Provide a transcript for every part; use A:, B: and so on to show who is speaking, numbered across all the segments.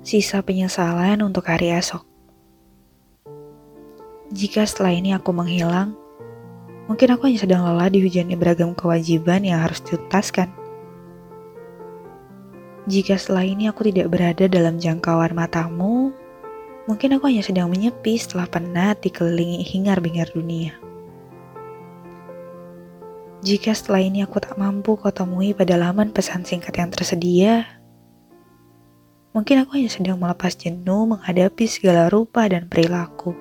A: Sisa penyesalan untuk hari esok. Jika setelah ini aku menghilang, mungkin aku hanya sedang lelah dihujani beragam kewajiban yang harus dituntaskan. Jika setelah ini aku tidak berada dalam jangkauan matamu, mungkin aku hanya sedang menyepi setelah penat dikelilingi hingar-bingar dunia. Jika setelah ini aku tak mampu kau temui pada laman pesan singkat yang tersedia, mungkin aku hanya sedang melepas jenuh menghadapi segala rupa dan perilaku.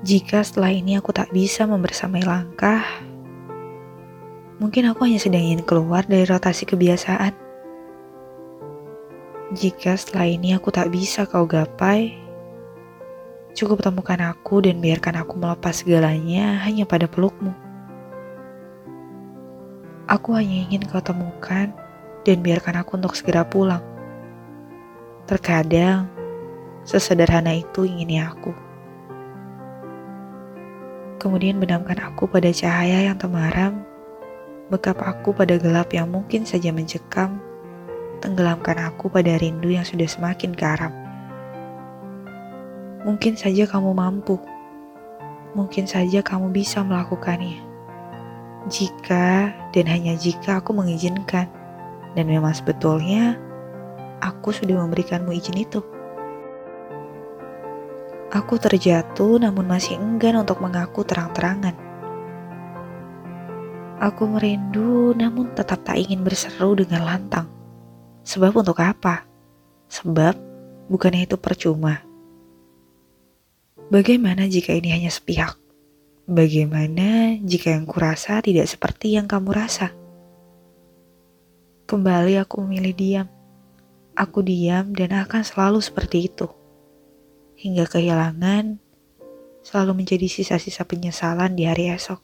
A: Jika setelah ini aku tak bisa membersamai langkah, Mungkin aku hanya sedang ingin keluar dari rotasi kebiasaan. Jika setelah ini aku tak bisa kau gapai, cukup temukan aku dan biarkan aku melepas segalanya hanya pada pelukmu. Aku hanya ingin kau temukan dan biarkan aku untuk segera pulang. Terkadang, sesederhana itu inginnya aku. Kemudian benamkan aku pada cahaya yang temaram bekap aku pada gelap yang mungkin saja mencekam, tenggelamkan aku pada rindu yang sudah semakin karam. Mungkin saja kamu mampu, mungkin saja kamu bisa melakukannya. Jika dan hanya jika aku mengizinkan, dan memang sebetulnya aku sudah memberikanmu izin itu. Aku terjatuh namun masih enggan untuk mengaku terang-terangan Aku merindu namun tetap tak ingin berseru dengan lantang. Sebab untuk apa? Sebab bukannya itu percuma. Bagaimana jika ini hanya sepihak? Bagaimana jika yang kurasa tidak seperti yang kamu rasa? Kembali aku memilih diam. Aku diam dan akan selalu seperti itu. Hingga kehilangan selalu menjadi sisa-sisa penyesalan di hari esok.